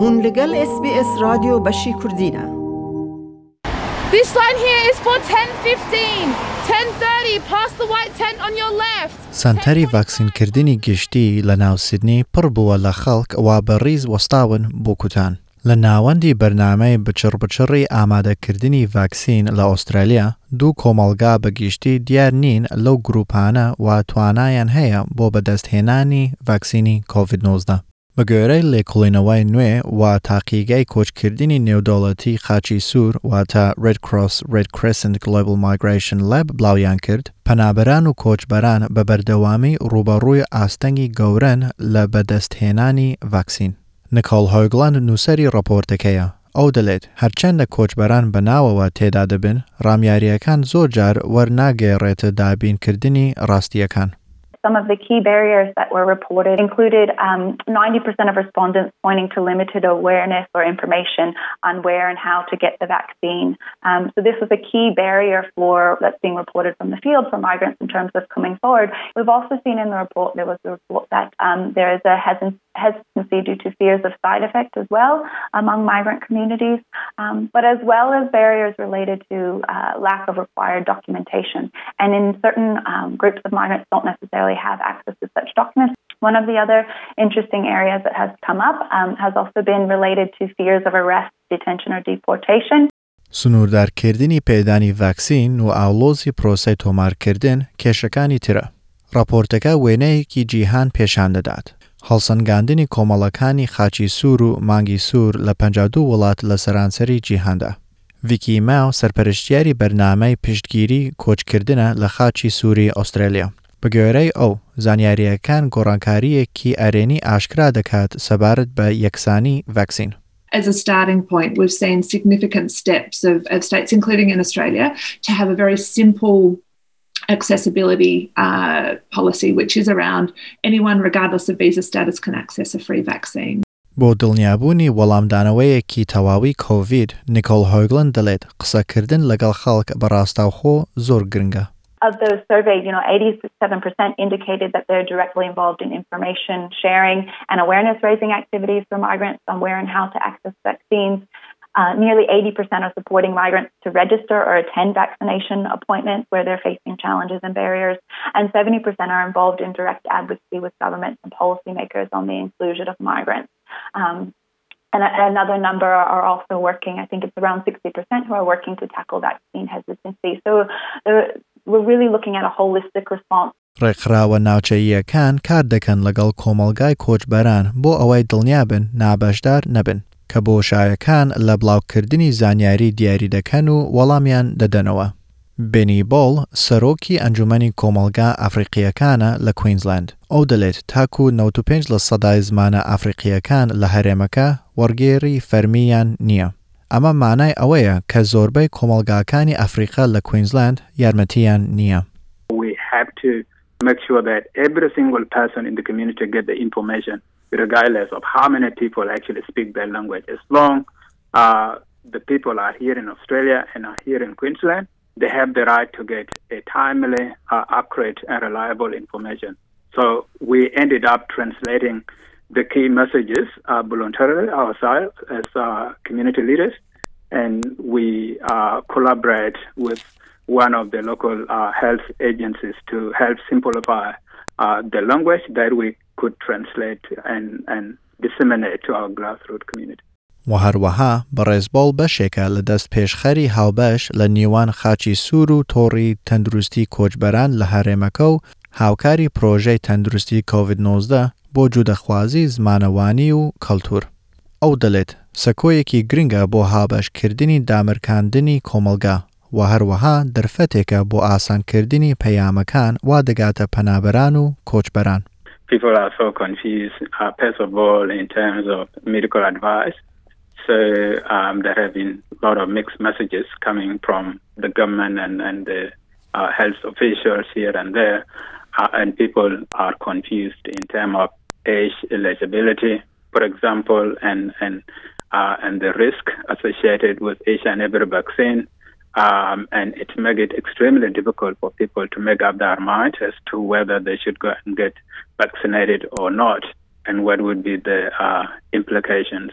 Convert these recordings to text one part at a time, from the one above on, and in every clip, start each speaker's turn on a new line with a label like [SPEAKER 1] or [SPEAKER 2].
[SPEAKER 1] هون لگل اس بی اس رادیو بشی کردینه
[SPEAKER 2] This line here is for 1015. 1030, past the white tent on your left.
[SPEAKER 3] سنتەری ڤاکسینکردنی گشتی لە ناو سیدنی پڕ بووە لە خەڵک وا بەڕیز وەستاون بۆ کوتان. لە ناوەندی بەرنامەی بچڕ بچڕی ئامادەکردنی ڤاکسین لە ئوسترالیا دوو کۆمەلگا بەگیشتی دیار نین لەو گروپانە و توانایان هەیە بۆ بەدەستهێنانی ڤاکسینی کۆVID-19. بە گوێرەی لێکڵینەوەی نوێ و تاقیگای کۆچکردنی نێودوڵەتی خاچی سوور واتە Red Cross Red Crescent Global Migration Lab بڵاویان کرد پەنابەران و کۆچبەران بە بەردەوامی ڕوبەڕووی ئاستەنگی گەورن لە بەدەستهێنانی ڤاکسین. نکۆڵ هۆگلان نووسری ڕپۆرتەکەیە ئەو دەڵێت هەرچەندە کۆچبەران بەناوەوە تێدا دەبن ڕامیاریەکان زۆر جار وەرناگەێڕێتە دابینکردنی ڕاستیەکان.
[SPEAKER 4] Some of the key barriers that were reported included um, 90% of respondents pointing to limited awareness or information on where and how to get the vaccine. Um, so this was a key barrier for that's being reported from the field for migrants in terms of coming forward. We've also seen in the report there was a report that um, there is a hesitancy due to fears of side effects as well among migrant communities, um, but as well as barriers related to uh, lack of required documentation. And in certain um, groups of migrants don't necessarily necessarily have access to such documents. One of the other interesting areas that has come up um, has also been related to fears of arrest, detention, or deportation.
[SPEAKER 3] سنووردارکردنی پێدانی ڤاکسین و ئاڵۆزی پرۆسی تۆمارکردن کێشەکانی ترە. راپۆرتەکە وێنەیەکی جیهان پێشان دەدات. هەڵسەنگاندنی کۆمەڵەکانی خاچی سوور و مانگی سوور لە 52 وڵات لە سەرانسەری جیهاندا. ویکی ماو سەرپەرشتیاری بەرنامەی پشتگیری کۆچکردنە لە خاچی سووری ئوسترالیا. بە گوێرەی ئەو زانیاریەکان گۆڕانکاریەکی ئەرێنی ئاشکرا دەکات سەبارەت بە یەکسانی ڤاکسین.
[SPEAKER 5] As a starting point, we've seen significant steps of, of states, including in Australia, to have a very simple accessibility uh, policy, which is around anyone, regardless of visa status, can access a free vaccine.
[SPEAKER 3] بۆ دڵنیابوونی وەڵامدانەوەیەکی تەواوی کۆڤید نیکۆل هۆگلند دەڵێت قسەکردن لەگەڵ خەڵک بەڕاستاوخۆ زۆر گرنگە.
[SPEAKER 4] Of those surveyed, you know, 87% indicated that they're directly involved in information sharing and awareness raising activities for migrants on where and how to access vaccines. Uh, nearly 80% are supporting migrants to register or attend vaccination appointments where they're facing challenges and barriers. And 70% are involved in direct advocacy with governments and policymakers on the inclusion of migrants. Um, and another number are also working, I think it's around 60% who are working to tackle vaccine hesitancy. So we're really looking at a holistic response.
[SPEAKER 3] ڕێکخراوە ناوچەییەکان کار دەکەن لەگەڵ کۆمەلگای کۆچبەران بۆ ئەوەی دڵنیابن نابەشدار نەبن کە بۆ شایەکان لە بڵاوکردنی زانیاری دیاری دەکەن و وەڵامیان دەدەنەوە. بنی بۆڵ سەرۆکی ئەنجومی کۆمەلگا ئەفریقیەکانە لە کوینزلند ئەو دەڵێت تاکو 95 لە سەدای زمانە ئەفریقیەکان لە هەرێمەکە وەرگێری فەرمیان نییە. ئەمە مانای ئەوەیە کە زۆربەی کۆمەلگاکانی ئەفریقا لە کوینزلند یارمەتیان نییە.
[SPEAKER 6] We have to make sure that every single person in the community get the information regardless of how many people actually speak their language. As long uh, the people are here in Australia and are here in Queensland, they have the right to get a timely, uh, accurate, and reliable information. So we ended up translating the key messages uh, voluntarily ourselves as uh, community leaders, and we uh, collaborate with one of the local uh, health agencies to help simplify uh, the language that we could translate and, and disseminate to our grassroots community.
[SPEAKER 3] و هەروەها بەڕێزبڵ بەشێکە لە دەست پێشخەری هاوبەش لە نیوان خاچی سوور و تۆڕی تەندروستی کۆچبەران لە هەرێمەکە و هاوکاری پرۆژەی تەندروستی کۆVID-19 بۆ جوودەخوازی زمانەوانی و کەلتور. ئەو دەڵێت سەکۆیەکی گرنگە بۆ هابەشکردنی دامرکاندنی کۆمەلگا و هەروەها دەرفەتێکە بۆ ئاسانکردنی پەیامەکان وا دەگاتە پەنابەران و کۆچبەران.
[SPEAKER 6] People are so confused, uh, first of all, in terms of medical advice. So um, there have been a lot of mixed messages coming from the government and, and the uh, health officials here and there. Uh, and people are confused in terms of age eligibility, for example, and and uh, and the risk associated with each and every vaccine. Um, and it makes it extremely difficult for people to make up their mind as to whether they should go and get vaccinated or not, and what would be the uh, implications.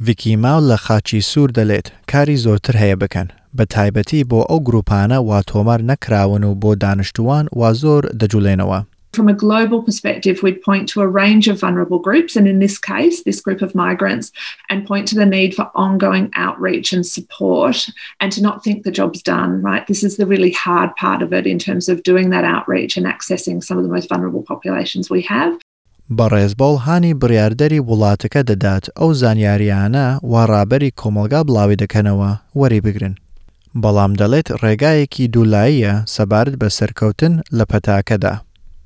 [SPEAKER 3] ڤیکیماو لە خاچی سوور دەلێت کاری زۆرتر هەیە بکەن بە تایبەتی بۆ ئەو گروپانە وا تۆمار نەکراون و بۆ دانیشتوان وا زۆر دەجوڵێنەوە.
[SPEAKER 5] From a global perspective, we'd point to a range of vulnerable groups, and in this case, this group of migrants, and point to the need for ongoing outreach and support, and to not think the job's done, right? This is the really hard part of it in terms of doing that outreach and accessing some of the most vulnerable populations we have.
[SPEAKER 3] بەڕێزبڵ هانی بڕاردەری وڵاتەکە دەدات ئەو زانیاریانە وا ڕابەری کۆمەلگا بڵاوی دەکەنەوە وەری بگرن. بەڵام دەڵێت ڕێگایەکی دوولاییە سەبارەت بە سەرکەوتن لە پەتاکەدا.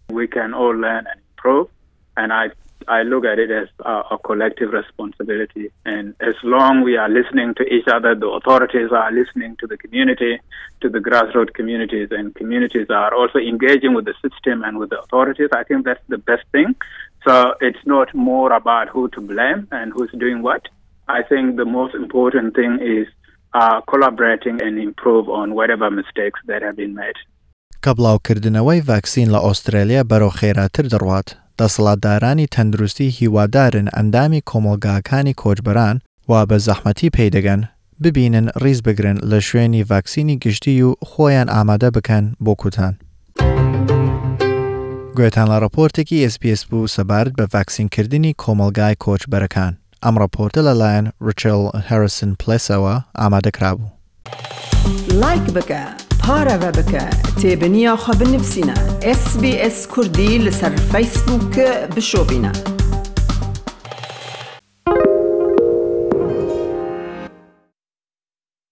[SPEAKER 6] We can all learn and improve, and I I look at it as a, a collective responsibility. And as long we are listening to each other, the authorities are listening to the community, to the grassroots communities, and communities are also engaging with the system and with the authorities. I think that's the best thing. So it's not more about who to blame and who's doing what. I think the most important thing is uh, collaborating and improve on whatever mistakes that have been made.
[SPEAKER 3] کە بڵاوکردنەوەی ڤاکسین لە ئۆسترالیا بەرەو خێراتر دەڕوات دەسەڵاتدارانی تەندروستی هیوادارن ئەندامی کۆمەلگاکانی کۆچبەران وا بە زەحمەتی پێدەگەن ببینن ڕیز بگرن لە شوێنی ڤاکسینی گشتی و خۆیان ئامادە بکەن بۆ کوتان. گوێتان لە ڕپۆرتێکی SسPS بوو سەبارەت بە ڤاکسینکردنی کۆمەلگای کۆچبەرەکان ئەم ڕپۆرتە لەلایەن ڕچل هەرسن پلسەوە ئامادەکرا بوو.
[SPEAKER 1] لایک بکە پارەوە بکە تێبنییاخوا بنفسینە SسBS کوردی لەسەر فیسبووکە بشۆبینە.